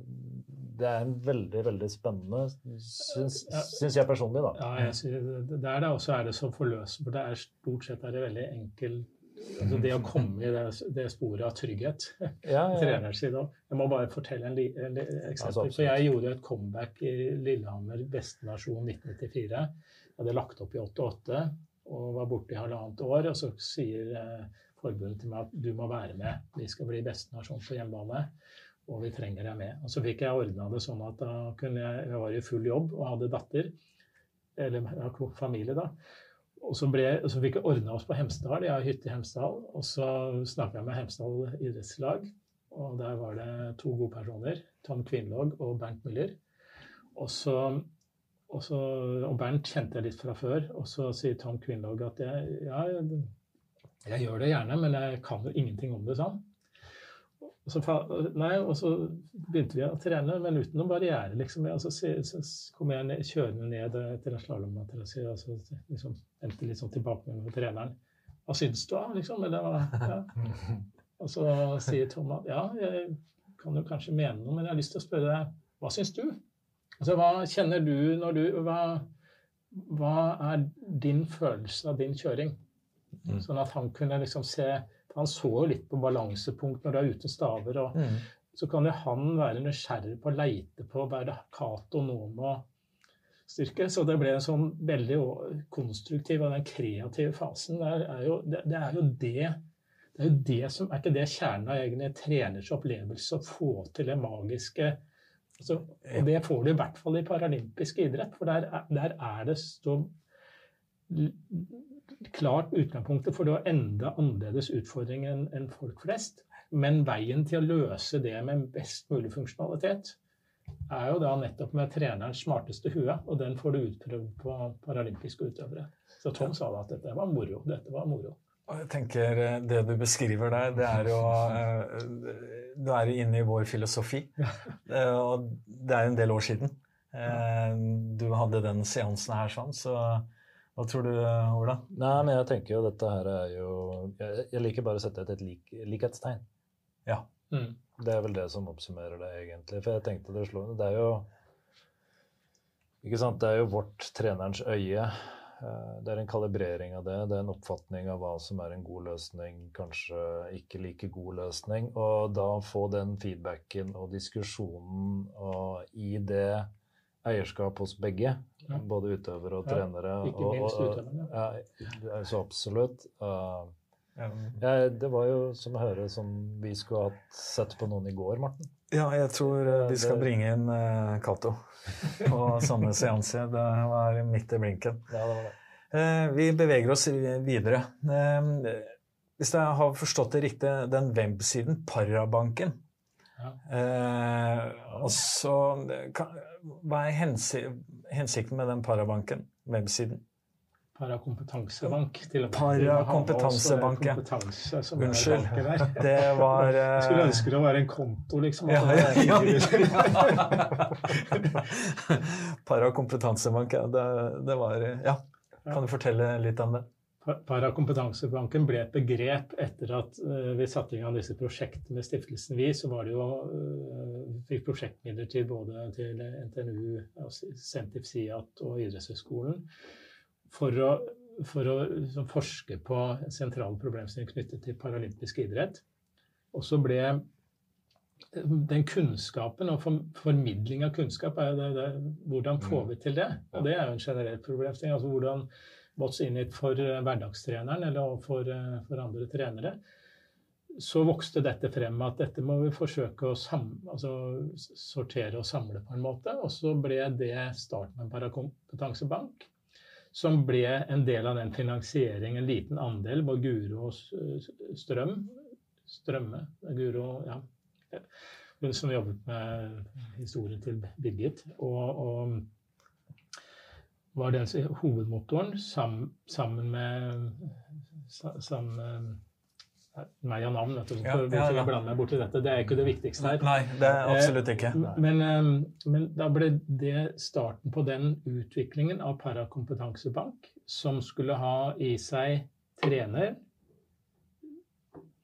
det er en veldig veldig spennende, syns, syns jeg personlig. da. Ja, synes, det er det, også er det som forløser, For det er stort sett er det veldig enkelt altså det å komme i det, det sporet av trygghet. Ja, ja. [laughs] trenerens side. Jeg må bare fortelle en, li, en li, eksempel. Altså, jeg gjorde et comeback i Lillehammer beste versjon 1994. Jeg hadde lagt opp i 88 og var borte i halvannet år. Og så sier eh, forbundet til meg at du må være med. Vi skal bli beste nasjon på hjemmebane. Og vi trenger deg med. Og så fikk jeg ordna det sånn at da kunne jeg, jeg var i full jobb og hadde datter. Eller familie, da. Og så, ble, så fikk jeg ordna oss på Hemsedal. Jeg har hytte i Hemsedal. Og så snakka jeg med Hemsedal idrettslag. Og der var det to gode personer. Tom Kvinlaag og Bernt Müller. Og så og, så, og Bernt kjente jeg litt fra før. Og så sier Tom Kvinlaag at jeg, jeg, jeg gjør det gjerne, men jeg kan jo ingenting om det sånn. Og så, nei, og så begynte vi å trene, men uten noen barriere. Liksom. Og så, så kom jeg ned, kjørende ned etter en slalåmmatrasé og så liksom, endte litt sånn tilbakemelding med treneren. Hva syns du, da? Liksom? Var, ja. [laughs] Og så sier Tom at ja, jeg kan jo kanskje mene noe, men jeg har lyst til å spørre deg, hva syns du? Altså, hva kjenner du når du hva, hva er din følelse av din kjøring? Mm. Sånn at han kunne liksom se Han så jo litt på balansepunkt når du er uten staver. og Mm. Så kan jo han være nysgjerrig på å leite på hva er det Cato nå må styrke. Så det ble en sånn veldig konstruktiv og den kreative fasen. Det er jo, det, det er jo det det er jo det som er ikke det kjernen av egne treners opplevelse å få til det magiske altså, Og det får du i hvert fall i paralympisk idrett, for der, er- der er det så klart utgangspunktet for det var enda annerledes utfordringer enn folk flest. Men veien til å løse det med best mulig funksjonalitet er jo da nettopp med trenerens smarteste hue, og den får du utprøvd på paralympiske utøvere. Så Tom sa da at dette var moro. Dette var moro. Jeg tenker eh, Det du beskriver der, det er jo eh, Du er jo inne i vår filosofi. [laughs] Eh, Og det er jo en del år siden du hadde den seansen her sånn, så hva tror du, Ola? Nei, men jeg tenker jo dette her er jo Jeg, jeg liker bare å sette et, et lik, likhetstegn. Ja. Mm. Det er vel det som oppsummerer det, egentlig. For jeg tenkte det slo Det er jo Ikke sant, det er jo vårt trenerens øye. Eh, Det er en kalibrering av det. Det er en oppfatning av hva som er en god løsning, kanskje ikke like god løsning. Og da få den feedbacken og diskusjonen og i det eierskap hos begge, Ja. både utøvere og Ja, trenere. ikke og- minst utøverne. Ja, så absolutt. Uh, Ja, ja, det var jo som å høre som vi skulle hatt sett på noen i går, Morten. jeg tror eh, vi skal Det- bringe inn eh, Cato [laughs] på samme seanse. Det var midt i blinken. Ja, det var det. Eh, Vi beveger oss videre. Eh, Hvis jeg har forstått det riktig, den websiden Parabanken Ja. Eh, og så Hva er hensi hensikten med den Parabanken, websiden? Parakompetansebank. Til og med. Parakompetansebank, ja. Kompetanse som Unnskyld. [laughs] Det var uh... [laughs] Jeg skulle ønske det var en konto, liksom. ja, ja, ja. [laughs] Parakompetansebank, ja. Det, det var Ja. Kan du fortelle litt om det? Pa- Parakompetansebanken ble et begrep etter at eh, vi satte i gang disse prosjektene med stiftelsen Vi. Så var det jo vi fikk prosjektmidler til både til NTNU, altså Sentif Siat og Idrettshøgskolen for å, for å liksom, forske på sentrale problemstillinger knyttet til paralympisk idrett. Og så ble den kunnskapen og formidling av kunnskap er det, det, Hvordan får vi til det? Og det er jo en generell problemstilling. altså hvordan what's for eh, hverdagstreneren eller for, eh, for andre trenere. Så vokste dette frem at dette må vi forsøke å sam, altså, sortere og samle på en måte. Og så ble det starten med parakompetansebank. Som ble en del av den finansieringen, en liten andel, hvor Guro og Strøm Strømme Guro, ja. Hun som jobbet med historien til Birgit. Og, og var den som- hovedmotoren sam, sammen med sammen meg og navn, vet du. Ja, ja, ja. jeg blander meg borti dette. Det er ikke det viktigste her. Nei, det er absolutt ikke. Men, eh, men da ble det starten på den utviklingen av Parakompetansebank, som skulle ha i seg trener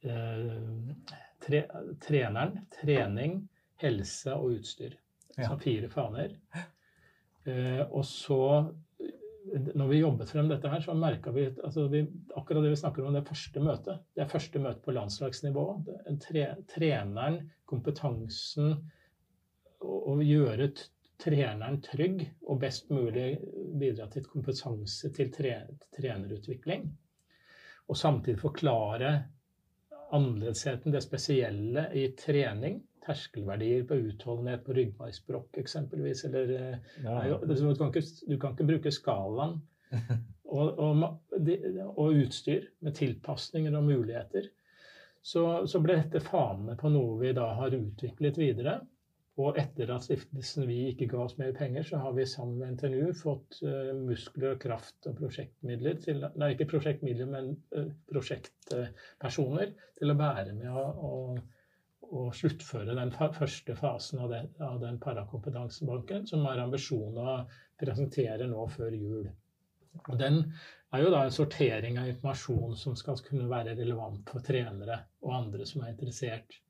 eh, tre, Treneren, trening, helse og utstyr. Som fire faner. Eh, og så når vi jobbet frem dette her, så merka vi, altså vi akkurat det vi snakker om, det første møtet. Det er første møte på landslagsnivå. Tre, treneren, kompetansen, å gjøre treneren trygg og best mulig bidra til kompetanse til tre, trenerutvikling. Og samtidig forklare annerledesheten, det spesielle i trening terskelverdier på utholdenhet på ryggmargsbrokk eksempelvis. Eller, eh, ja. nei, du, kan ikke, du, kan ikke, bruke skalaen [laughs] og, og, og, utstyr med tilpasninger og muligheter. Så, så ble dette fanene på noe vi da har utviklet videre. Og etter at stiftelsen vi ikke ga oss mer penger, så har vi sammen med NTNU fått uh, muskler kraft og prosjektmidler til Nei, ikke prosjektmidler, men uh, prosjektpersoner til å være med og, å sluttføre den første fasen av, det, av den parakompetansebanken, som har ambisjon å presentere nå før jul. Og Den er jo da en sortering av informasjon som skal kunne være relevant for trenere og andre som er interessert.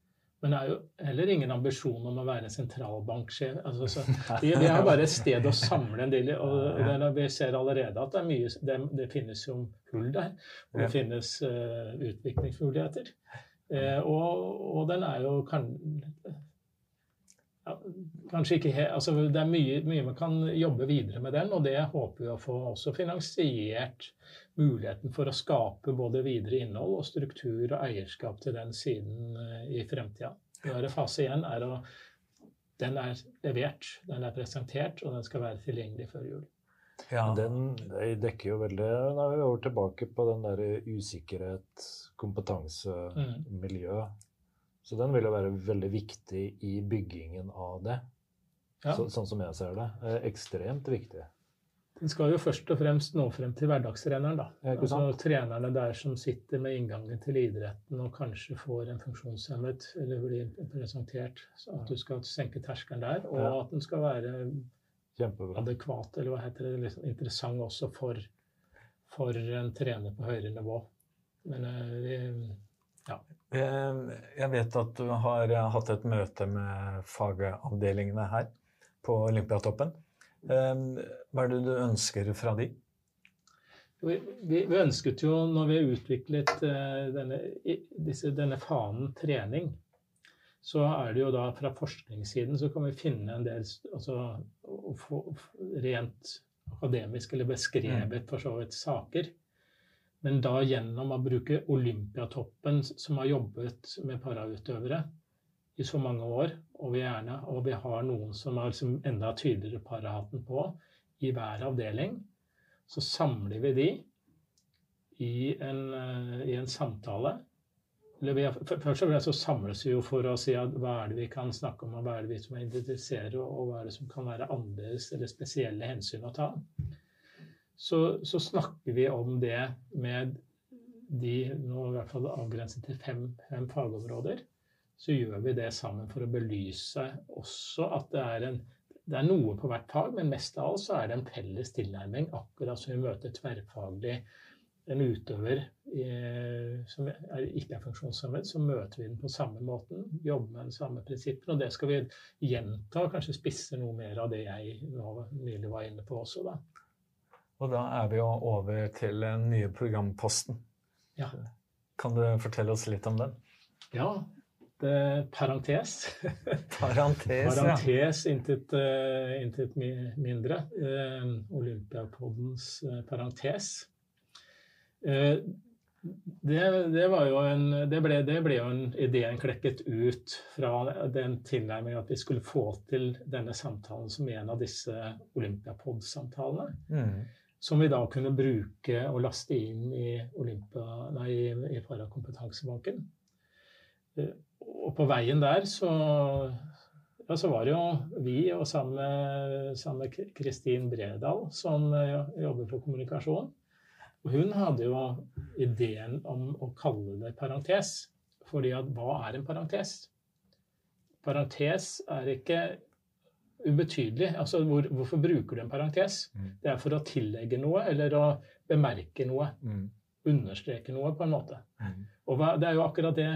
Men det er jo heller ingen ambisjon om å være sentralbanksjef. Altså, [laughs] vi, vi, har bare et sted å samle en del og, og Vi ser allerede at det, mye, det, det finnes jo hull der. Og det finnes uh, utviklingsmuligheter. Eh, og, og, den er jo kan, ja, kanskje ikke helt altså Det er mye, mye, man kan jobbe videre med den, og det håper vi å få også finansiert muligheten for å skape både videre innhold og struktur og eierskap til den siden eh, i fremtida. Fase én er å Den er levert, den er presentert, og den skal være tilgjengelig før jul. Ja. Den dekker jo veldig Da er vi over tilbake på den der usikkerhet, kompetanse, mm. miljø. Så den vil jo være veldig viktig i byggingen av det. Ja. Så, sånn som jeg ser det. Ekstremt viktig. Den skal jo først og fremst nå frem til hverdagstreneren. da. Altså Trenerne der som sitter med inngangen til idretten og kanskje får en funksjonshemmet eller blir presentert. Så at du skal senke terskelen der, og at den skal være Kjempebra. adekvat, eller hva heter det, liksom interessant også for, for en trener på høyere nivå. Men eh, vi ja. Jeg vet at du har hatt et møte med fagavdelingene her på Olympiatoppen. Eh, hva er det du ønsker fra de? Vi, vi, vi ønsket jo, når vi utviklet uh, denne, disse, denne fanen trening, så er det jo da fra forskningssiden så kan vi finne en del altså, rent akademisk eller beskrevet mm. for så vidt saker. Men da gjennom å bruke Olympiatoppen, som har jobbet med parautøvere i så mange år, og vi, gjerne, og vi har noen som har liksom enda tydeligere parahatten på i hver avdeling, så samler vi de i en, eh, i en samtale Først og fremst så samles vi jo for å si at hva er det vi kan snakke om, og hva er det vi som er og, og hva er det som kan være annerledes eller spesielle hensyn å ta. Så, så snakker vi om det med de nå i hvert fall avgrenset til fem, fem fagområder. Så gjør vi det sammen for å belyse også at det er en det er noe på hvert fag, men mest av alt så er det en felles tilnærming, akkurat som vi møter tverrfaglig en utøver som er, ikke er funksjonshemmet, så møter vi den på samme måten. Jobber med den samme prinsippen. Og det skal vi gjenta, og kanskje spisse noe mer av det jeg nå nylig var inne på også. da. Og da er vi jo over til den nye programposten. Ja. Kan du fortelle oss litt om den? Ja. Det parentes. Parentes, [laughs] parentes ja. intet, uh, intet mindre. Uh, Olympiapodens parentes. Eh, det, det, var jo en, det, ble, det ble jo en ideen klekket ut fra den tilnærmingen at vi skulle få til denne samtalen som en av disse Olympiapod-samtalene. Mm. Som vi da kunne bruke og laste inn i, Olympia, nei, i Parakompetansebanken. Eh, og på veien der så, ja, så var det jo vi og sammen med Kristin Bredal som eh, jobber for kommunikasjon hun hadde jo ideen om å kalle det parentes. fordi at hva er en parentes? Parentes er ikke ubetydelig. Altså, hvor, hvorfor bruker du en parentes? Mm. Det er for å tillegge noe eller å bemerke noe. Mm. Understreke noe, på en måte. Mm. Og hva, det er jo akkurat det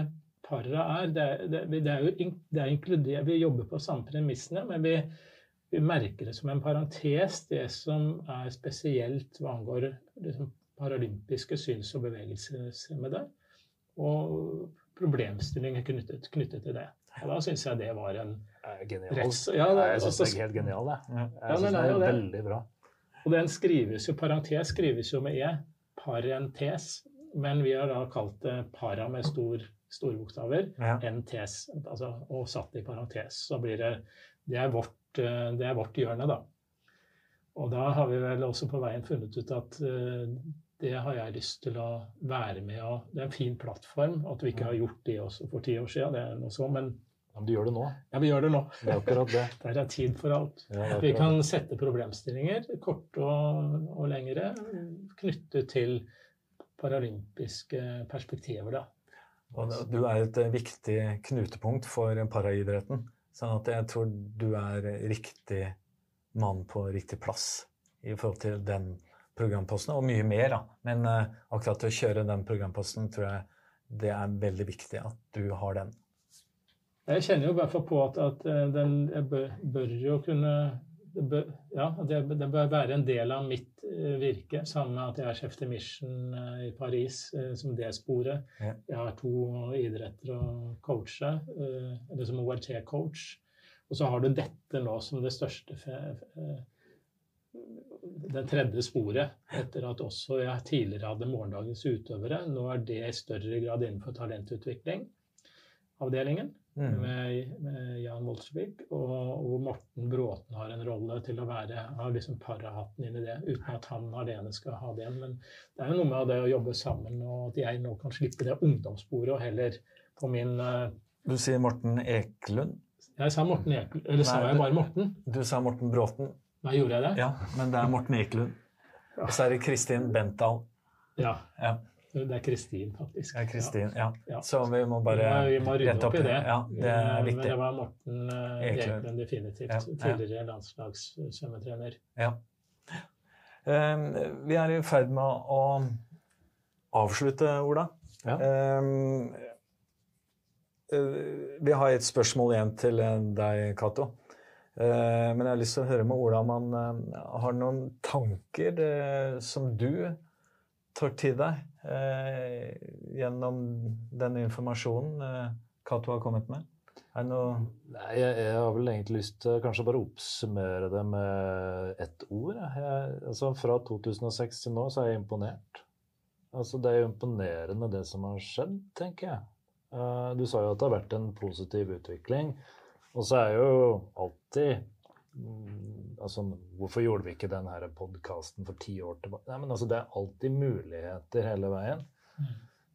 para er. Det, det, det, er jo det er inkludert, Vi jobber på samme premissene, men vi, vi merker det som en parentes, det som er spesielt hva angår liksom, paralympiske syns- og bevegelseshemmede, og problemstillinger knyttet, knyttet til det. Og da syns jeg det var en Genial. retts... Ja, det, jeg syns altså, det er helt genial, jeg. Jeg Ja, synes det er det. veldig bra. og den skrives jo, parentes skrives jo med e, parentes, men vi har da kalt det para med stor, store bokstaver. Ja. NTS, altså, og satt i parentes. Så blir det det er, vårt, eh, det er vårt hjørne, da. Og da har vi vel også på veien funnet ut at eh, det har jeg lyst til å være med og Det er en fin plattform. At vi ikke har gjort det også for ti år siden, det er noe så, men men du gjør det nå. ja, vi gjør det nå. Det er akkurat det. [laughs] Der er tid for alt. Ja, Vi kan sette problemstillinger, korte og, og lengre, knyttet til paralympiske perspektiver. da. Og du er et eh, viktig knutepunkt for paraidretten. Sånn jeg tror du er riktig mann på riktig plass i forhold til den programposten, og mye mer, da. Men eh, akkurat å kjøre den programposten tror jeg det er veldig viktig at du har den. Jeg kjenner jo i hvert fall på at, at eh, den bør, bør jo kunne det bør, ja, det, det bør være en del av mitt eh, virke, sammen med at jeg er chef de mission i Paris som det sporet. Ja. Jeg har to idretter å coache, eller som ORT-coach. Og så har du dette nå som det største Det tredje sporet, etter at også jeg tidligere hadde morgendagens utøvere. Nå er det i større grad innenfor talentutvikling avdelingen Mm. med, med Jan Woldsvik, og, hvor Morten Bråten har en rolle til å være har liksom parahatten inn i det, uten at han alene skal ha det. Men det er jo noe med det å jobbe sammen, og at jeg nå kan slippe det ungdomssporet og heller på min uh, Du sier Morten Ekelund. Jeg sa Morten Eklund, eller sa Nei, jeg bare Morten? Du sa Morten Bråten. Nei, gjorde jeg det? Ja, men det er Morten Ekelund. Og så er det Kristin Bentdal. Ja. Ja, Det er Kristin, faktisk. ja Kristin. Ja. Ja. Så vi må bare vi må rydde rette opp i det. Ja, det er viktig. Men det var Morten eh, Ekelund. Definitivt. Ja, ja. Tidligere landslagssvømmetrener. Ja. Eh, vi er i ferd med å avslutte, Ola. Ja. Eh, eh, vi har et spørsmål igjen til eh, deg, Cato. Eh, men jeg har lyst til å høre med Ola om han eh, har noen tanker eh, som du tar til deg gjennom den informasjonen Cato har kommet med. Er det noe Nei, jeg, jeg har vel egentlig lyst til kanskje bare oppsummere det med ett ord. jeg. Altså, fra 2006 til nå så er jeg imponert. Altså, det er jo imponerende det som har skjedd, tenker jeg. Du sa jo at det har vært en positiv utvikling. Og så er jo alltid mm, altså, Hvorfor gjorde vi ikke den her podkasten for ti år tilbake? Nei, men altså, Det er alltid muligheter hele veien.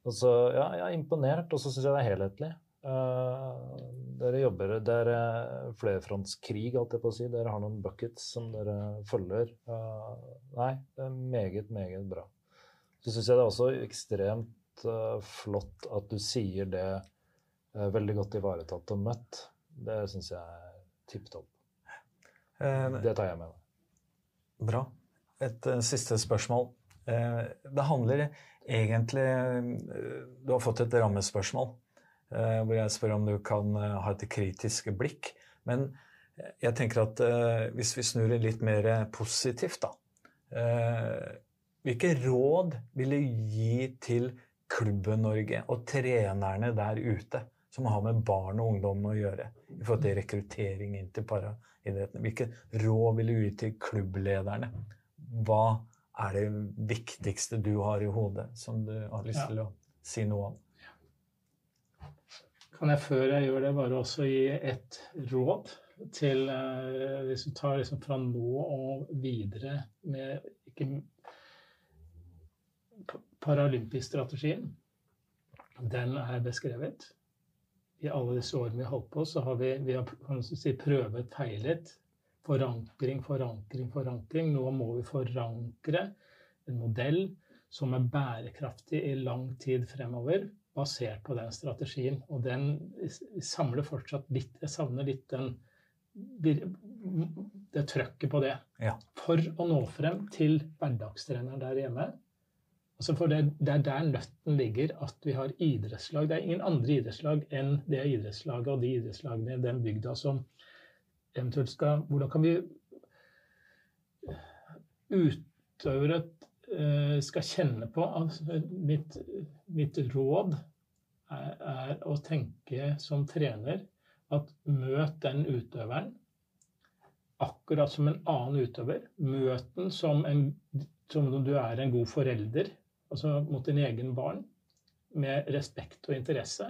Og så, ja, jeg er imponert, og så syns jeg det er helhetlig. Uh, dere jobber Det er flerfrontskrig, alt jeg på å si. Dere har noen buckets som dere følger. Uh, nei, det er meget, meget bra. Så syns jeg det er også ekstremt uh, flott at du sier det veldig godt ivaretatt og møtt. Det syns jeg er tipp topp. eh, Det tar jeg med meg. Bra. Et uh, siste spørsmål. Uh, det handler egentlig uh, Du har fått et rammespørsmål hvor jeg spør om du kan ha et kritisk blikk. Men jeg tenker at hvis vi snur det litt mer positivt, da Hvilke råd vil du gi til Klubben-Norge og trenerne der ute som har med barn og ungdom å gjøre i forhold til rekruttering inn til paraidrettene? Hvilke råd vil du gi til klubblederne? Hva er det viktigste du har i hodet som du har lyst til å si noe om? Kan jeg før jeg gjør det, bare også gi et råd til eh, Hvis du tar liksom fra nå og videre med ikke, pa- Paralympisk-strategien. Den er beskrevet. I alle disse årene vi har holdt på, så har vi, vi har kan si, prøvet, feilet. Forankring, forankring, forankring. Nå må vi forankre en modell som er bærekraftig i lang tid fremover, basert på den strategien. Og den samler fortsatt litt Jeg savner litt den det trøkket på det. Ja. For å nå frem til hverdagstreneren der hjemme. Altså for det, det er der nøtten ligger, at vi har idrettslag. Det er ingen andre idrettslag enn det idrettslaget og de idrettslagene i den bygda som eventuelt skal Hvordan kan vi Utøvere eh, skal kjenne på altså mitt, mitt råd er, er å tenke som trener at møt den utøveren akkurat som en annen utøver. Møt den som, en, som om du er en god forelder, altså mot din egen barn, med respekt og interesse.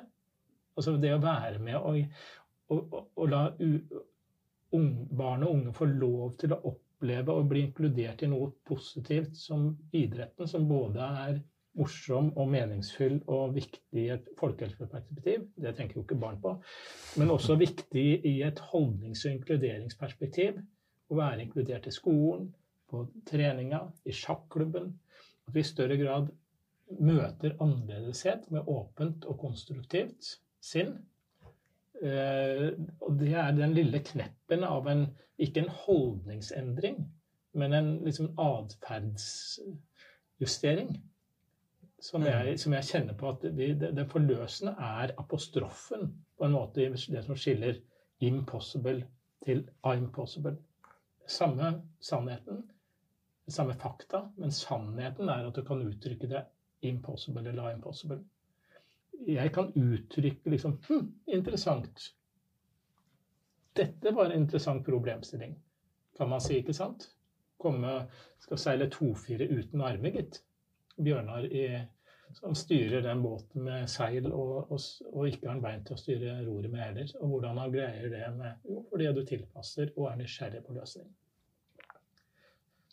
Altså det å være med og, og, og, la un, barn og unge få lov til å oppleve og bli inkludert i noe positivt som idretten, som både er morsom og meningsfull og viktig i et folkehelseperspektiv. Det tenker jo ikke barn på. Men også viktig i et holdnings- og inkluderingsperspektiv. Å være inkludert i skolen, på treninga, i sjakklubben. At vi i større grad møter annerledeshet med åpent og konstruktivt sinn. Eh, og det er den lille kneppen av en ikke en holdningsendring, men en liksom atferdsjustering som jeg, mm. som jeg, kjenner på at det, det, det, forløsende er apostrofen på en måte i det som skiller impossible til I'm possible. Samme sannheten, samme fakta, men sannheten er at du kan uttrykke det impossible eller impossible. Jeg kan uttrykke liksom hm, interessant. Dette var en interessant problemstilling, kan man si, ikke sant? Komme, skal seile tofire uten arme, gitt. Bjørnar i som styrer den båten med seil og, og, og ikke har en bein til å styre roret med heller. Og hvordan han greier det med Jo, fordi du tilpasser og er nysgjerrig på løsning.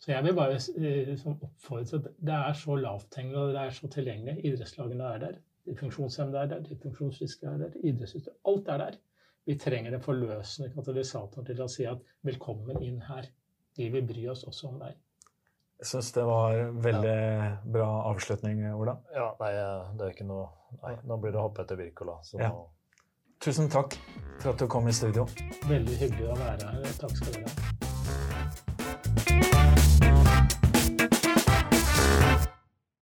Så jeg vil bare eh, liksom, oppfordre til at det er så lavthengende og det er så tilgjengelig. Idrettslagene er der. De funksjonshemmede er der. De funksjonsfriske er der. Idrettsutøvere. Alt er der. Vi trenger en forløsende katalysator til å si at velkommen inn her. Vi vil bry oss også om deg. Jeg syns det var veldig ja. bra avslutning, Ola. Ja, nei, det er ikke noe Nei, nå blir det hoppe etter Wirkola. Ja. Nå... Tusen takk for at du kom i studio. Veldig hyggelig å være her. Takk skal du ha.